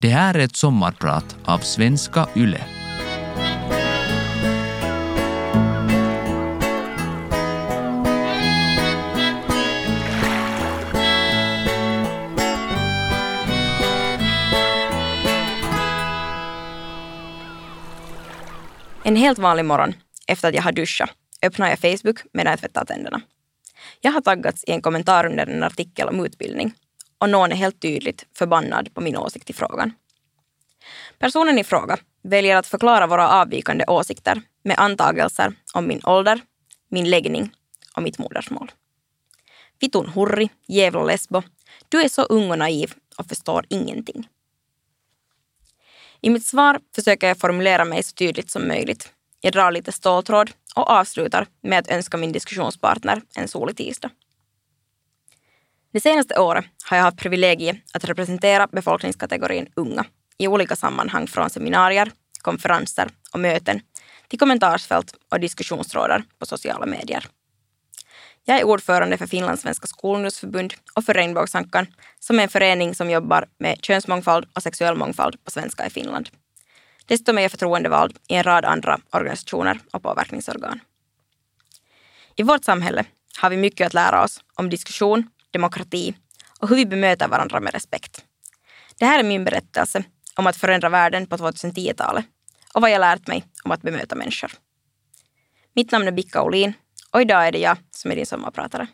Det här är ett sommarprat av Svenska Yle. En helt vanlig morgon efter att jag har duschat öppnar jag Facebook medan jag tvättar tänderna. Jag har taggats i en kommentar under en artikel om utbildning och någon är helt tydligt förbannad på min åsikt i frågan. Personen i fråga väljer att förklara våra avvikande åsikter med antagelser om min ålder, min läggning och mitt modersmål. Vitun hurri, jävla lesbo, du är så ung och naiv och förstår ingenting. I mitt svar försöker jag formulera mig så tydligt som möjligt. Jag drar lite ståltråd och avslutar med att önska min diskussionspartner en solig tisdag. Det senaste året har jag haft privilegiet att representera befolkningskategorin unga i olika sammanhang från seminarier, konferenser och möten till kommentarsfält och diskussionstrådar på sociala medier. Jag är ordförande för Finlandssvenska skolungdomsförbund och för Regnbågsankan som är en förening som jobbar med könsmångfald och sexuell mångfald på svenska i Finland. Dessutom är jag förtroendevald i en rad andra organisationer och påverkningsorgan. I vårt samhälle har vi mycket att lära oss om diskussion, demokrati och hur vi bemöter varandra med respekt. Det här är min berättelse om att förändra världen på 2010-talet och vad jag lärt mig om att bemöta människor. Mitt namn är Bicka Olin och idag är det jag som är din sommarpratare.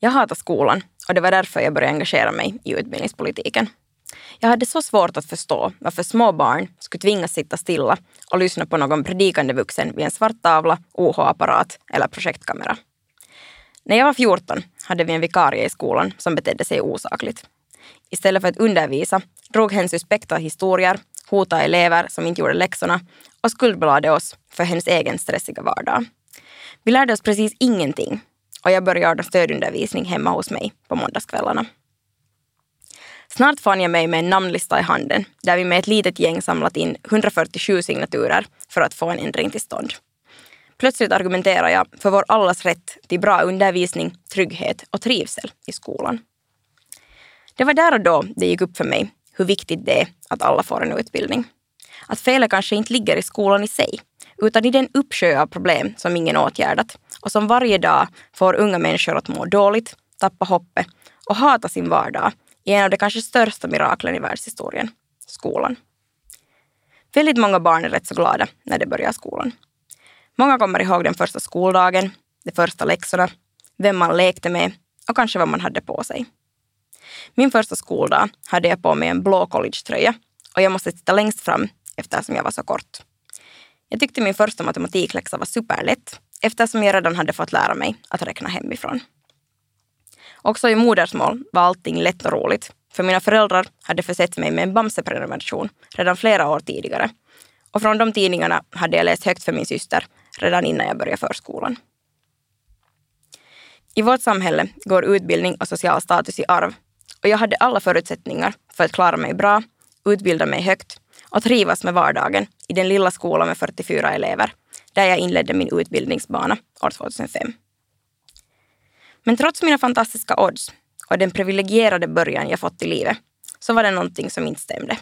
Jag hatar skolan och det var därför jag började engagera mig i utbildningspolitiken. Jag hade så svårt att förstå varför små barn skulle tvingas sitta stilla och lyssna på någon predikande vuxen vid en svart tavla, OH-apparat eller projektkamera. När jag var 14 hade vi en vikarie i skolan som betedde sig osakligt. Istället för att undervisa drog hen suspekta historier, hotade elever som inte gjorde läxorna och skuldbelade oss för hennes egen stressiga vardag. Vi lärde oss precis ingenting och jag började ordna stödundervisning hemma hos mig på måndagskvällarna. Snart fann jag mig med en namnlista i handen där vi med ett litet gäng samlat in 147 signaturer för att få en ändring till stånd. Plötsligt argumenterar jag för vår allas rätt till bra undervisning, trygghet och trivsel i skolan. Det var där och då det gick upp för mig hur viktigt det är att alla får en utbildning. Att felet kanske inte ligger i skolan i sig, utan i den uppsjö av problem som ingen åtgärdat och som varje dag får unga människor att må dåligt, tappa hoppet och hata sin vardag i en av de kanske största miraklen i världshistorien, skolan. Väldigt många barn är rätt så glada när de börjar skolan. Många kommer ihåg den första skoldagen, de första läxorna, vem man lekte med och kanske vad man hade på sig. Min första skoldag hade jag på mig en blå collegetröja och jag måste sitta längst fram eftersom jag var så kort. Jag tyckte min första matematikläxa var superlätt eftersom jag redan hade fått lära mig att räkna hemifrån. Också i modersmål var allting lätt och roligt, för mina föräldrar hade försett mig med en Bamse-prenumeration redan flera år tidigare. Och från de tidningarna hade jag läst högt för min syster redan innan jag började förskolan. I vårt samhälle går utbildning och social status i arv och jag hade alla förutsättningar för att klara mig bra, utbilda mig högt och trivas med vardagen i den lilla skolan med 44 elever där jag inledde min utbildningsbana år 2005. Men trots mina fantastiska odds och den privilegierade början jag fått i livet så var det någonting som inte stämde.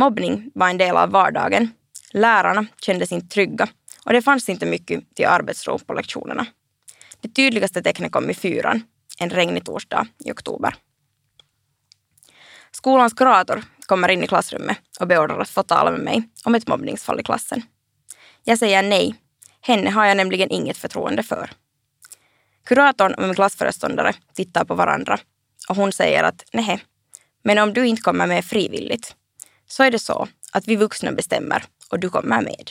Mobbning var en del av vardagen. Lärarna kändes inte trygga och det fanns inte mycket till arbetsro på lektionerna. Det tydligaste tecknet kom i fyran, en regnig torsdag i oktober. Skolans kurator kommer in i klassrummet och beordrar att få tala med mig om ett mobbningsfall i klassen. Jag säger nej. Henne har jag nämligen inget förtroende för. Kuratorn och min klassföreståndare tittar på varandra och hon säger att nej, men om du inte kommer med frivilligt så är det så att vi vuxna bestämmer och du kommer med.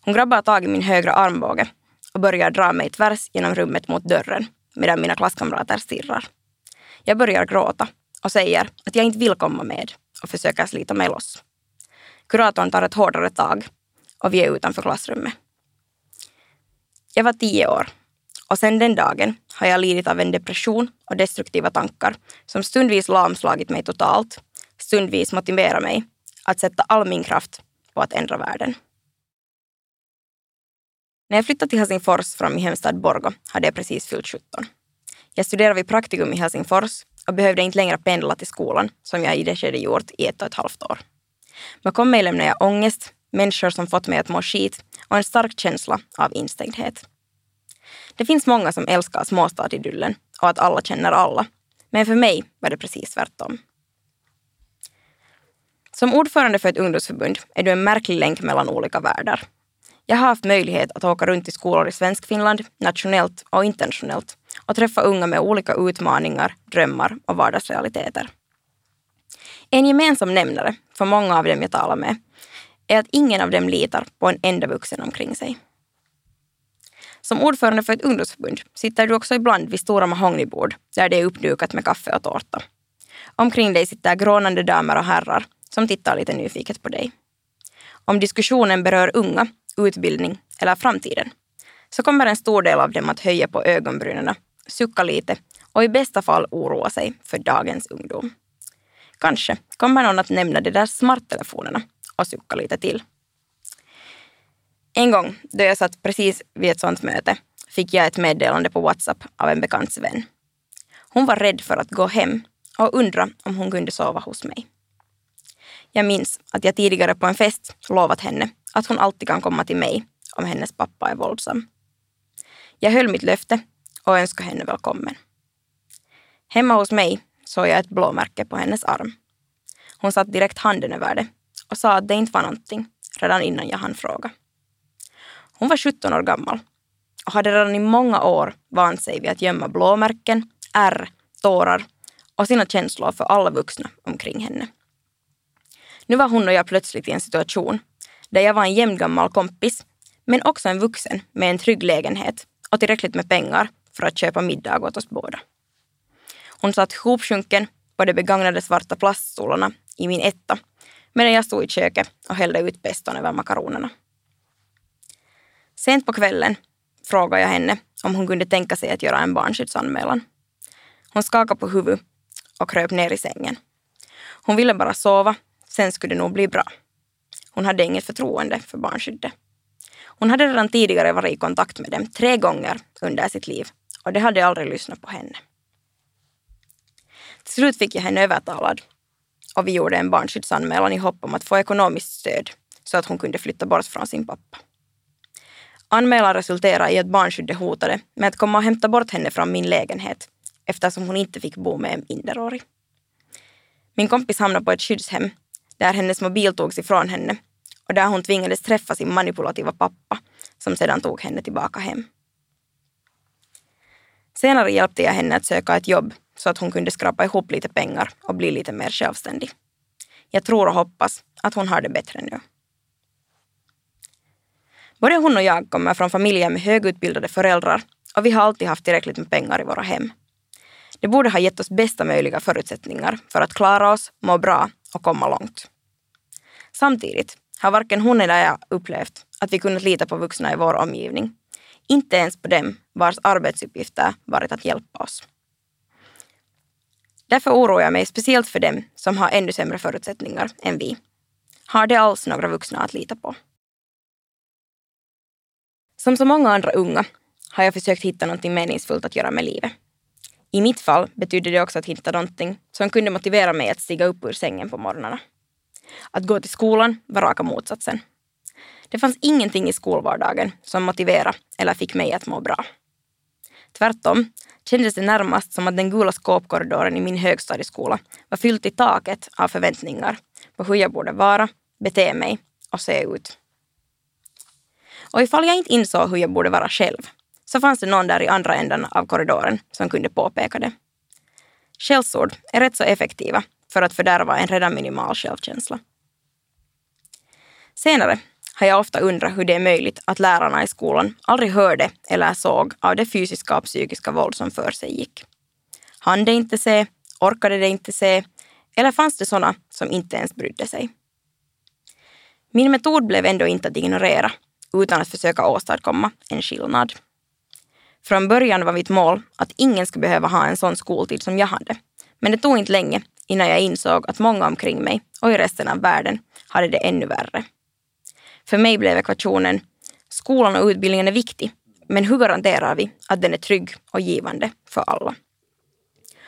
Hon grabbar tag i min högra armbåge och börjar dra mig tvärs genom rummet mot dörren medan mina klasskamrater stirrar. Jag börjar gråta och säger att jag inte vill komma med och försöker slita mig loss. Kuratorn tar ett hårdare tag och vi är utanför klassrummet. Jag var tio år och sedan den dagen har jag lidit av en depression och destruktiva tankar som stundvis lamslagit mig totalt, stundvis motivera mig att sätta all min kraft på att ändra världen. När jag flyttade till Helsingfors från min hemstad Borgo hade jag precis fyllt 17. Jag studerade vid Praktikum i Helsingfors och behövde inte längre pendla till skolan som jag i det skedet gjort i ett och ett halvt år. Bakom mig lämnade jag ångest, människor som fått mig att må skit och en stark känsla av instängdhet. Det finns många som älskar småstadidyllen och att alla känner alla. Men för mig var det precis tvärtom. Som ordförande för ett ungdomsförbund är du en märklig länk mellan olika världar. Jag har haft möjlighet att åka runt i skolor i Svenskfinland, nationellt och internationellt och träffa unga med olika utmaningar, drömmar och vardagsrealiteter. En gemensam nämnare för många av dem jag talar med är att ingen av dem litar på en enda vuxen omkring sig. Som ordförande för ett ungdomsförbund sitter du också ibland vid stora mahognybord där det är uppdukat med kaffe och tårta. Omkring dig sitter grånande damer och herrar som tittar lite nyfiket på dig. Om diskussionen berör unga, utbildning eller framtiden så kommer en stor del av dem att höja på ögonbrynen, sucka lite och i bästa fall oroa sig för dagens ungdom. Kanske kommer någon att nämna de där smarttelefonerna och sucka lite till. En gång då jag satt precis vid ett sånt möte fick jag ett meddelande på WhatsApp av en bekants vän. Hon var rädd för att gå hem och undra om hon kunde sova hos mig. Jag minns att jag tidigare på en fest lovat henne att hon alltid kan komma till mig om hennes pappa är våldsam. Jag höll mitt löfte och önskade henne välkommen. Hemma hos mig såg jag ett blåmärke på hennes arm. Hon satte direkt handen över det och sa att det inte var någonting redan innan jag hann fråga. Hon var 17 år gammal och hade redan i många år vant sig vid att gömma blåmärken, ärr, tårar och sina känslor för alla vuxna omkring henne. Nu var hon och jag plötsligt i en situation där jag var en jämngammal kompis, men också en vuxen med en trygg lägenhet och tillräckligt med pengar för att köpa middag åt oss båda. Hon satt hopsjunken på de begagnade svarta plaststolarna i min etta medan jag stod i köket och hällde ut peston över makaronerna. Sent på kvällen frågade jag henne om hon kunde tänka sig att göra en barnskyddsanmälan. Hon skakade på huvudet och kröp ner i sängen. Hon ville bara sova, sen skulle det nog bli bra. Hon hade inget förtroende för barnskyddet. Hon hade redan tidigare varit i kontakt med dem tre gånger under sitt liv och de hade aldrig lyssnat på henne. Till slut fick jag henne övertalad och vi gjorde en barnskyddsanmälan i hopp om att få ekonomiskt stöd så att hon kunde flytta bort från sin pappa. Anmälan resulterade i att barnskyddet hotade med att komma och hämta bort henne från min lägenhet eftersom hon inte fick bo med en minderårig. Min kompis hamnade på ett skyddshem där hennes mobil togs ifrån henne och där hon tvingades träffa sin manipulativa pappa som sedan tog henne tillbaka hem. Senare hjälpte jag henne att söka ett jobb så att hon kunde skrapa ihop lite pengar och bli lite mer självständig. Jag tror och hoppas att hon har det bättre nu. Både hon och jag kommer från familjer med högutbildade föräldrar och vi har alltid haft tillräckligt med pengar i våra hem. Det borde ha gett oss bästa möjliga förutsättningar för att klara oss, må bra och komma långt. Samtidigt har varken hon eller jag upplevt att vi kunnat lita på vuxna i vår omgivning. Inte ens på dem vars arbetsuppgifter varit att hjälpa oss. Därför oroar jag mig speciellt för dem som har ännu sämre förutsättningar än vi. Har de alls några vuxna att lita på? Som så många andra unga har jag försökt hitta något meningsfullt att göra med livet. I mitt fall betydde det också att hitta någonting som kunde motivera mig att stiga upp ur sängen på morgnarna. Att gå till skolan var raka motsatsen. Det fanns ingenting i skolvardagen som motiverade eller fick mig att må bra. Tvärtom kändes det närmast som att den gula skåpkorridoren i min högstadieskola var fylld i taket av förväntningar på hur jag borde vara, bete mig och se ut. Och ifall jag inte insåg hur jag borde vara själv så fanns det någon där i andra änden av korridoren som kunde påpeka det. Skällsord är rätt så effektiva för att fördärva en redan minimal självkänsla. Senare har jag ofta undrat hur det är möjligt att lärarna i skolan aldrig hörde eller såg av det fysiska och psykiska våld som för sig gick. Han det inte se, orkade det inte se eller fanns det sådana som inte ens brydde sig? Min metod blev ändå inte att ignorera utan att försöka åstadkomma en skillnad. Från början var mitt mål att ingen skulle behöva ha en sån skoltid som jag hade. Men det tog inte länge innan jag insåg att många omkring mig och i resten av världen hade det ännu värre. För mig blev ekvationen skolan och utbildningen är viktig, men hur garanterar vi att den är trygg och givande för alla?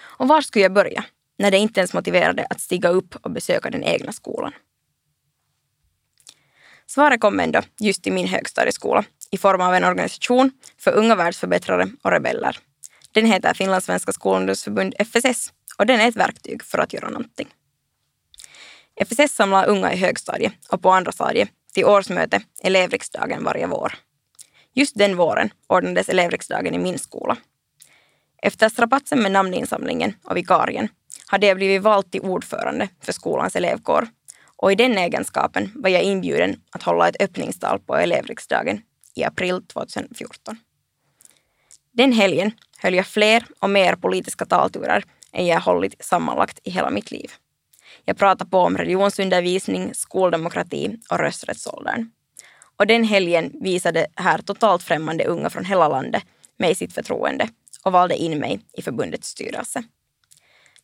Och var skulle jag börja när det inte ens motiverade att stiga upp och besöka den egna skolan? Svaret kom ändå just i min högstadieskola i form av en organisation för unga världsförbättrare och rebeller. Den heter Finlandssvenska skolungdomsförbund FSS och den är ett verktyg för att göra någonting. FSS samlar unga i högstadiet och på andra stadiet till årsmöte elevriksdagen varje vår. Just den våren ordnades elevriksdagen i min skola. Efter strapatsen med namninsamlingen och vikarien hade jag blivit vald till ordförande för skolans elevkår och i den egenskapen var jag inbjuden att hålla ett öppningstal på elevriksdagen i april 2014. Den helgen höll jag fler och mer politiska talturer än jag hållit sammanlagt i hela mitt liv. Jag pratade på om religionsundervisning, skoldemokrati och rösträttsåldern. Och den helgen visade här totalt främmande unga från hela landet mig sitt förtroende och valde in mig i förbundets styrelse.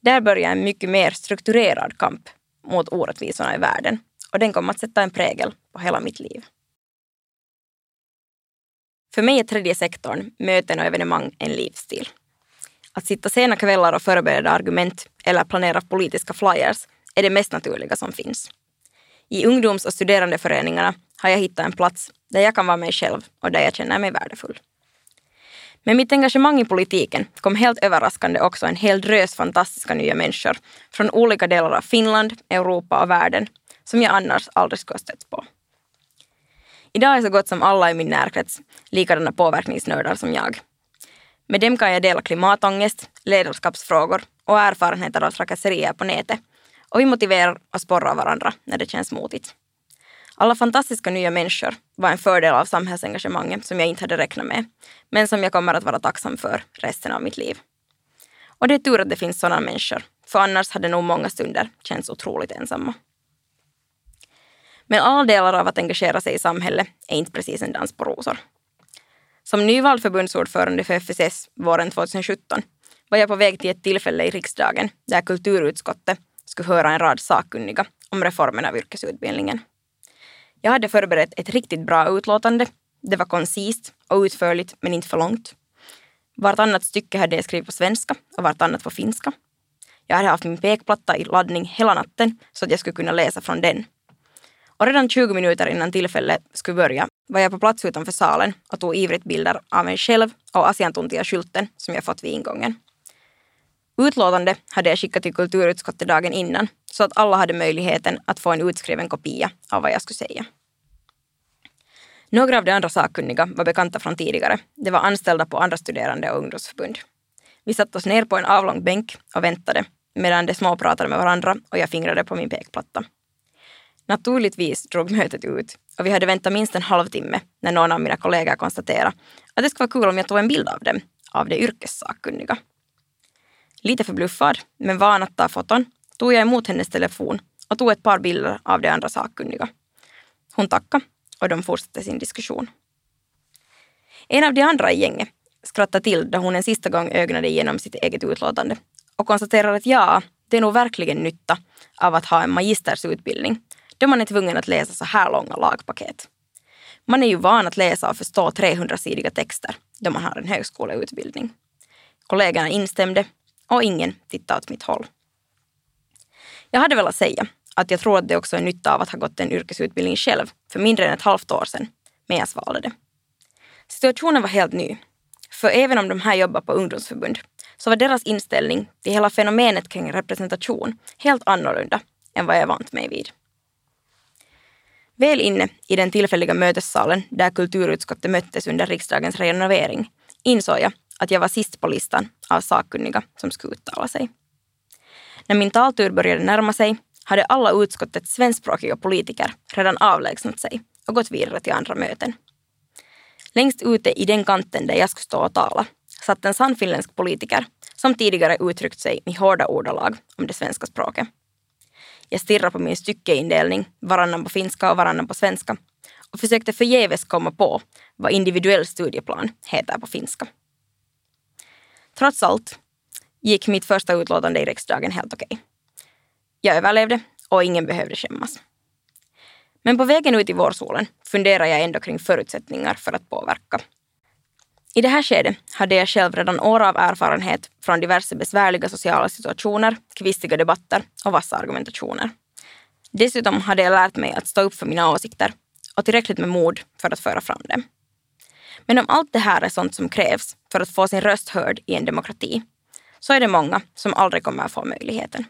Där började en mycket mer strukturerad kamp mot orättvisorna i världen och den kom att sätta en prägel på hela mitt liv. För mig är tredje sektorn, möten och evenemang, en livsstil. Att sitta sena kvällar och förbereda argument eller planera politiska flyers är det mest naturliga som finns. I ungdoms och studerandeföreningarna har jag hittat en plats där jag kan vara mig själv och där jag känner mig värdefull. Med mitt engagemang i politiken kom helt överraskande också en hel drös fantastiska nya människor från olika delar av Finland, Europa och världen som jag annars aldrig skulle ha stött på. Idag är så gott som alla i min närkrets likadana påverkningsnördar som jag. Med dem kan jag dela klimatångest, ledarskapsfrågor och erfarenheter av trakasserier på nätet och vi motiverar och sporrar varandra när det känns motigt. Alla fantastiska nya människor var en fördel av samhällsengagemanget som jag inte hade räknat med, men som jag kommer att vara tacksam för resten av mitt liv. Och det är tur att det finns sådana människor, för annars hade nog många stunder känts otroligt ensamma. Men alla delar av att engagera sig i samhället är inte precis en dans på rosor. Som nyvald förbundsordförande för FSS våren 2017 var jag på väg till ett tillfälle i riksdagen där kulturutskottet skulle höra en rad sakkunniga om reformen av yrkesutbildningen. Jag hade förberett ett riktigt bra utlåtande. Det var koncist och utförligt men inte för långt. Vartannat stycke hade jag skrivit på svenska och vartannat på finska. Jag hade haft min pekplatta i laddning hela natten så att jag skulle kunna läsa från den. Och redan 20 minuter innan tillfället skulle börja var jag på plats utanför salen och tog ivrigt bilder av mig själv och asiantuntija-skylten som jag fått vid ingången. Utlåtande hade jag skickat till kulturutskottet dagen innan så att alla hade möjligheten att få en utskriven kopia av vad jag skulle säga. Några av de andra sakkunniga var bekanta från tidigare. De var anställda på andra studerande och ungdomsförbund. Vi satte oss ner på en avlång bänk och väntade medan de småpratade med varandra och jag fingrade på min pekplatta. Naturligtvis drog mötet ut och vi hade väntat minst en halvtimme när någon av mina kollegor konstaterade att det skulle vara kul om jag tog en bild av dem, av de yrkessakkunniga. Lite förbluffad, men van att ta foton, tog jag emot hennes telefon och tog ett par bilder av de andra sakkunniga. Hon tackade och de fortsatte sin diskussion. En av de andra i gänget skrattade till då hon en sista gång ögnade igenom sitt eget utlåtande och konstaterade att ja, det är nog verkligen nytta av att ha en magistersutbildning då man är tvungen att läsa så här långa lagpaket. Man är ju van att läsa och förstå 300-sidiga texter då man har en högskoleutbildning. Kollegorna instämde och ingen tittade åt mitt håll. Jag hade velat säga att jag tror att det också är nytta av att ha gått en yrkesutbildning själv för mindre än ett halvt år sedan, men jag svalde det. Situationen var helt ny. För även om de här jobbar på ungdomsförbund så var deras inställning till hela fenomenet kring representation helt annorlunda än vad jag vant mig vid. Väl inne i den tillfälliga mötessalen där kulturutskottet möttes under riksdagens renovering insåg jag att jag var sist på listan av sakkunniga som skulle uttala sig. När min taltur började närma sig hade alla utskottets svenskspråkiga politiker redan avlägsnat sig och gått vidare till andra möten. Längst ute i den kanten där jag skulle stå och tala satt en sannfinländsk politiker som tidigare uttryckt sig i hårda ordalag om det svenska språket. Jag stirrade på min styckeindelning, varannan på finska och varannan på svenska och försökte förgäves komma på vad individuell studieplan heter på finska. Trots allt gick mitt första utlåtande i riksdagen helt okej. Okay. Jag överlevde och ingen behövde skämmas. Men på vägen ut i vårsolen funderar jag ändå kring förutsättningar för att påverka. I det här skedet hade jag själv redan år av erfarenhet från diverse besvärliga sociala situationer, kvistiga debatter och vassa argumentationer. Dessutom hade jag lärt mig att stå upp för mina åsikter och tillräckligt med mod för att föra fram dem. Men om allt det här är sånt som krävs för att få sin röst hörd i en demokrati, så är det många som aldrig kommer att få möjligheten.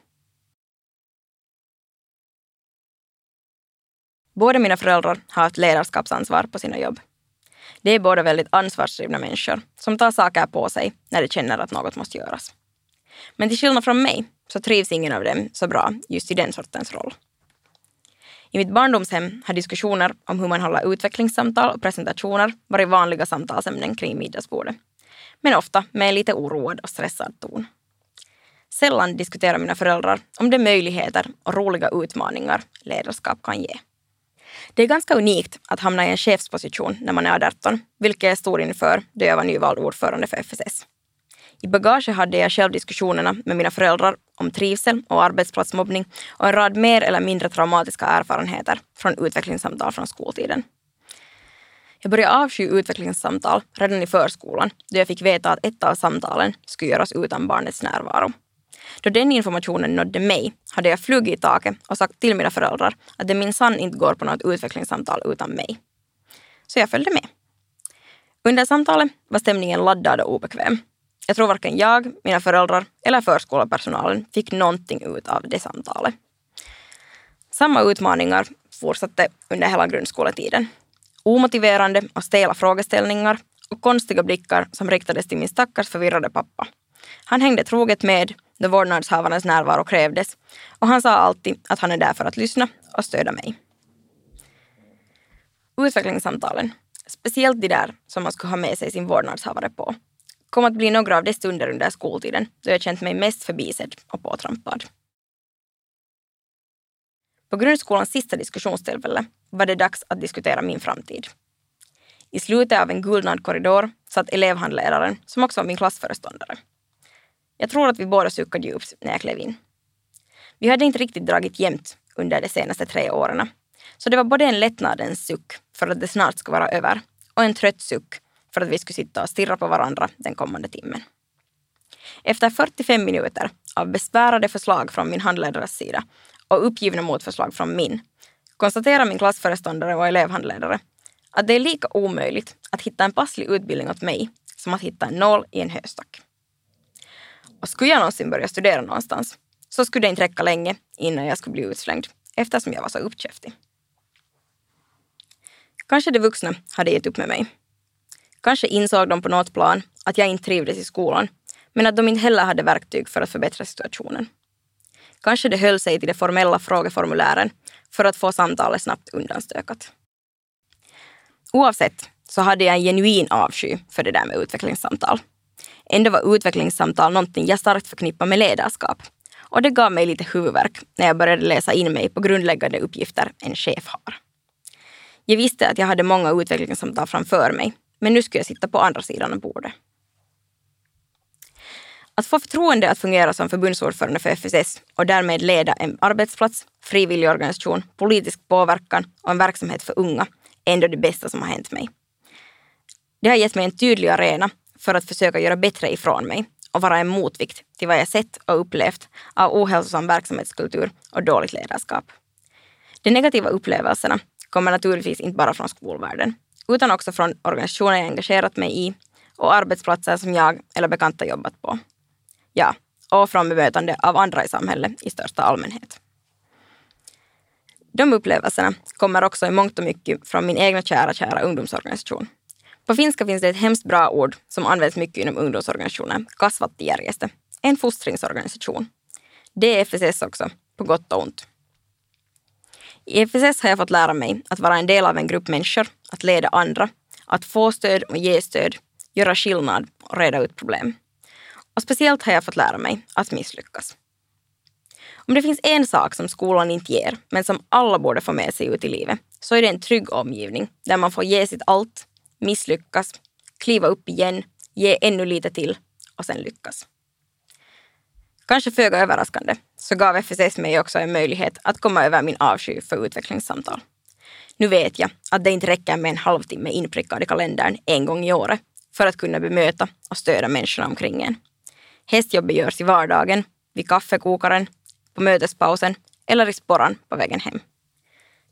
Båda mina föräldrar har haft ledarskapsansvar på sina jobb. De är båda väldigt ansvarsdrivna människor som tar saker på sig när de känner att något måste göras. Men till skillnad från mig så trivs ingen av dem så bra just i den sortens roll. I mitt barndomshem har diskussioner om hur man håller utvecklingssamtal och presentationer varit vanliga samtalsämnen kring middagsbordet. Men ofta med en lite oroad och stressad ton. Sällan diskuterar mina föräldrar om de möjligheter och roliga utmaningar ledarskap kan ge. Det är ganska unikt att hamna i en chefsposition när man är 18, vilket jag stod inför då jag var nyvald ordförande för FSS. I bagaget hade jag själv diskussionerna med mina föräldrar om trivsel och arbetsplatsmobbning och en rad mer eller mindre traumatiska erfarenheter från utvecklingssamtal från skoltiden. Jag började avsky utvecklingssamtal redan i förskolan då jag fick veta att ett av samtalen skulle göras utan barnets närvaro. Då den informationen nådde mig hade jag flugit i taket och sagt till mina föräldrar att det minsann inte går på något utvecklingssamtal utan mig. Så jag följde med. Under samtalet var stämningen laddad och obekväm. Jag tror varken jag, mina föräldrar eller förskolepersonalen fick någonting ut av det samtalet. Samma utmaningar fortsatte under hela grundskoletiden. Omotiverande och stela frågeställningar och konstiga blickar som riktades till min stackars förvirrade pappa. Han hängde troget med då vårdnadshavarens närvaro krävdes och han sa alltid att han är där för att lyssna och stödja mig. Utvecklingssamtalen, speciellt de där som man skulle ha med sig sin vårdnadshavare på, kom att bli några av de stunder under skoltiden då jag känt mig mest förbisedd och påtrampad. På grundskolans sista diskussionstillfälle var det dags att diskutera min framtid. I slutet av en gulnad korridor satt elevhandledaren som också var min klassföreståndare. Jag tror att vi båda suckade djupt när jag klev in. Vi hade inte riktigt dragit jämnt under de senaste tre åren. Så det var både en lättnadens suck för att det snart skulle vara över och en trött suck för att vi skulle sitta och stirra på varandra den kommande timmen. Efter 45 minuter av besvärade förslag från min handledares sida och uppgivna motförslag från min konstaterar min klassföreståndare och elevhandledare att det är lika omöjligt att hitta en passlig utbildning åt mig som att hitta en nål i en höstack. Och skulle jag någonsin börja studera någonstans så skulle det inte räcka länge innan jag skulle bli utslängd eftersom jag var så uppkäftig. Kanske de vuxna hade gett upp med mig. Kanske insåg de på något plan att jag inte trivdes i skolan men att de inte heller hade verktyg för att förbättra situationen. Kanske de höll sig till de formella frågeformulären för att få samtalet snabbt undanstökat. Oavsett så hade jag en genuin avsky för det där med utvecklingssamtal. Ändå var utvecklingssamtal någonting jag starkt förknippar med ledarskap. Och det gav mig lite huvudvärk när jag började läsa in mig på grundläggande uppgifter en chef har. Jag visste att jag hade många utvecklingssamtal framför mig, men nu skulle jag sitta på andra sidan av bordet. Att få förtroende att fungera som förbundsordförande för FSS och därmed leda en arbetsplats, frivilligorganisation, politisk påverkan och en verksamhet för unga är ändå det bästa som har hänt mig. Det har gett mig en tydlig arena för att försöka göra bättre ifrån mig och vara en motvikt till vad jag sett och upplevt av ohälsosam verksamhetskultur och dåligt ledarskap. De negativa upplevelserna kommer naturligtvis inte bara från skolvärlden, utan också från organisationer jag engagerat mig i och arbetsplatser som jag eller bekanta jobbat på. Ja, och från bemötande av andra i samhället i största allmänhet. De upplevelserna kommer också i mångt och mycket från min egna kära, kära ungdomsorganisation. På finska finns det ett hemskt bra ord som används mycket inom ungdomsorganisationer, kasvattijärjestö, en fostringsorganisation. Det är FSS också, på gott och ont. I FSS har jag fått lära mig att vara en del av en grupp människor, att leda andra, att få stöd och ge stöd, göra skillnad och reda ut problem. Och speciellt har jag fått lära mig att misslyckas. Om det finns en sak som skolan inte ger, men som alla borde få med sig ut i livet, så är det en trygg omgivning där man får ge sitt allt, misslyckas, kliva upp igen, ge ännu lite till och sen lyckas. Kanske föga överraskande så gav FSS mig också en möjlighet att komma över min avsky för utvecklingssamtal. Nu vet jag att det inte räcker med en halvtimme inprickad i kalendern en gång i året för att kunna bemöta och stödja människorna omkring en. Hästjobbet görs i vardagen, vid kaffekokaren, på mötespausen eller i sporran på vägen hem.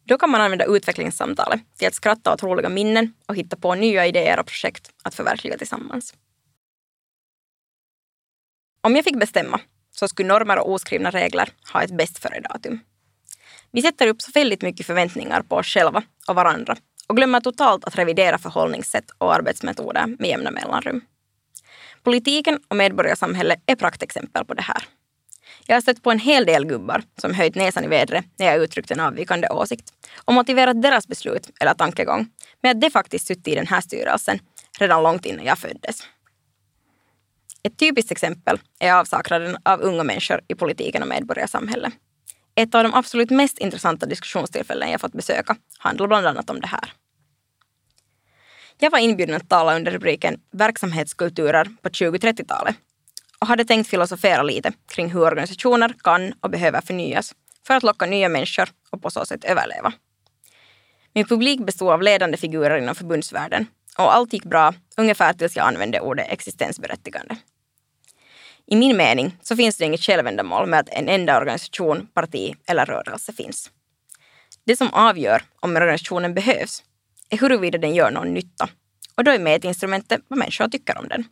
Då kan man använda utvecklingssamtalet till att skratta åt roliga minnen och hitta på nya idéer och projekt att förverkliga tillsammans. Om jag fick bestämma så skulle normer och oskrivna regler ha ett bäst före-datum. Vi sätter upp så väldigt mycket förväntningar på oss själva och varandra och glömmer totalt att revidera förhållningssätt och arbetsmetoder med jämna mellanrum. Politiken och medborgarsamhället är praktexempel på det här. Jag har stött på en hel del gubbar som höjt näsan i vädret när jag uttryckt en avvikande åsikt och motiverat deras beslut eller tankegång med att de faktiskt suttit i den här styrelsen redan långt innan jag föddes. Ett typiskt exempel är avsaknaden av unga människor i politiken och medborgarsamhället. Ett av de absolut mest intressanta diskussionstillfällen jag fått besöka handlar bland annat om det här. Jag var inbjuden att tala under rubriken Verksamhetskulturer på 2030-talet och hade tänkt filosofera lite kring hur organisationer kan och behöver förnyas för att locka nya människor och på så sätt överleva. Min publik bestod av ledande figurer inom förbundsvärlden och allt gick bra ungefär tills jag använde ordet existensberättigande. I min mening så finns det inget självändamål med att en enda organisation, parti eller rörelse finns. Det som avgör om organisationen behövs är huruvida den gör någon nytta och då är mätinstrumentet vad människor tycker om den.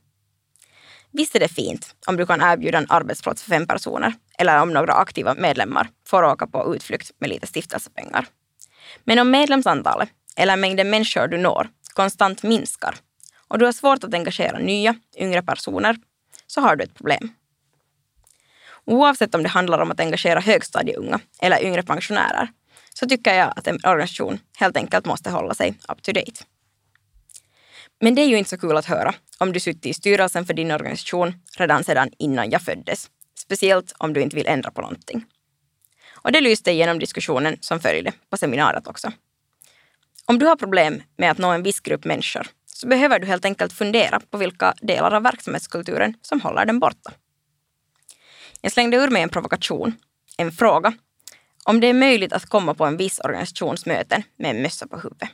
Visst är det fint om du kan erbjuda en arbetsplats för fem personer eller om några aktiva medlemmar får åka på utflykt med lite stiftelsepengar. Men om medlemsantalet eller mängden människor du når konstant minskar och du har svårt att engagera nya, yngre personer så har du ett problem. Oavsett om det handlar om att engagera högstadieunga eller yngre pensionärer så tycker jag att en organisation helt enkelt måste hålla sig up to date. Men det är ju inte så kul att höra om du suttit i styrelsen för din organisation redan sedan innan jag föddes. Speciellt om du inte vill ändra på någonting. Och det lyste igenom diskussionen som följde på seminariet också. Om du har problem med att nå en viss grupp människor så behöver du helt enkelt fundera på vilka delar av verksamhetskulturen som håller den borta. Jag slängde ur mig en provokation, en fråga, om det är möjligt att komma på en viss organisationsmöten med en mössa på huvudet.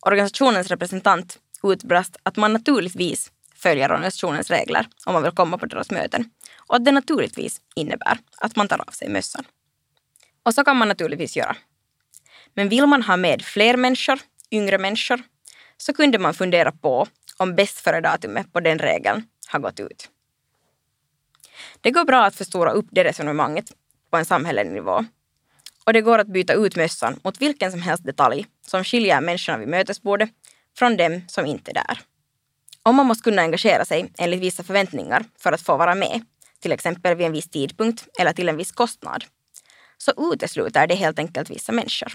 Organisationens representant utbrast att man naturligtvis följer organisationens regler om man vill komma på deras möten och att det naturligtvis innebär att man tar av sig mössan. Och så kan man naturligtvis göra. Men vill man ha med fler människor, yngre människor, så kunde man fundera på om bäst före-datumet på den regeln har gått ut. Det går bra att förstora upp det resonemanget på en samhällelig nivå. Och det går att byta ut mössan mot vilken som helst detalj som skiljer människorna vid mötesbordet från dem som inte är där. Om man måste kunna engagera sig enligt vissa förväntningar för att få vara med, till exempel vid en viss tidpunkt eller till en viss kostnad, så utesluter det helt enkelt vissa människor.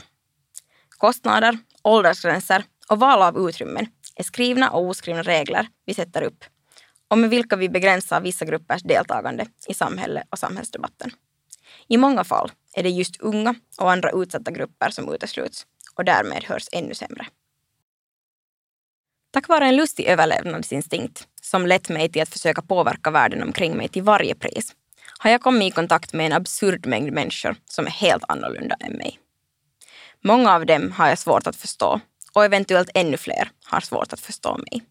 Kostnader, åldersgränser och val av utrymmen är skrivna och oskrivna regler vi sätter upp och med vilka vi begränsar vissa gruppers deltagande i samhället och samhällsdebatten. I många fall är det just unga och andra utsatta grupper som utesluts och därmed hörs ännu sämre. Tack vare en lustig överlevnadsinstinkt som lett mig till att försöka påverka världen omkring mig till varje pris har jag kommit i kontakt med en absurd mängd människor som är helt annorlunda än mig. Många av dem har jag svårt att förstå och eventuellt ännu fler har svårt att förstå mig.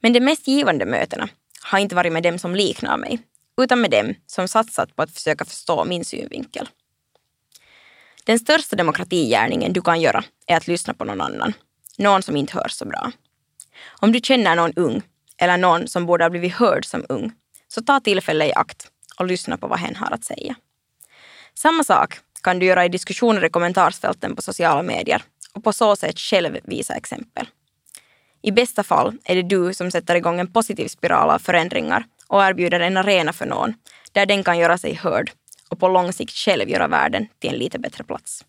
Men de mest givande mötena har inte varit med dem som liknar mig, utan med dem som satsat på att försöka förstå min synvinkel. Den största demokratigärningen du kan göra är att lyssna på någon annan, någon som inte hörs så bra. Om du känner någon ung eller någon som borde ha blivit hörd som ung, så ta tillfället i akt och lyssna på vad hen har att säga. Samma sak kan du göra i diskussioner i kommentarsfälten på sociala medier och på så sätt själv visa exempel. I bästa fall är det du som sätter igång en positiv spiral av förändringar och erbjuder en arena för någon där den kan göra sig hörd och på lång sikt själv göra världen till en lite bättre plats.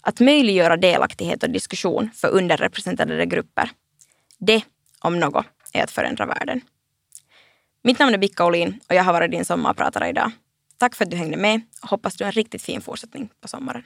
Att möjliggöra delaktighet och diskussion för underrepresenterade grupper, det om något är att förändra världen. Mitt namn är Bicka Olin och jag har varit din sommarpratare idag. Tack för att du hängde med och hoppas du har en riktigt fin fortsättning på sommaren.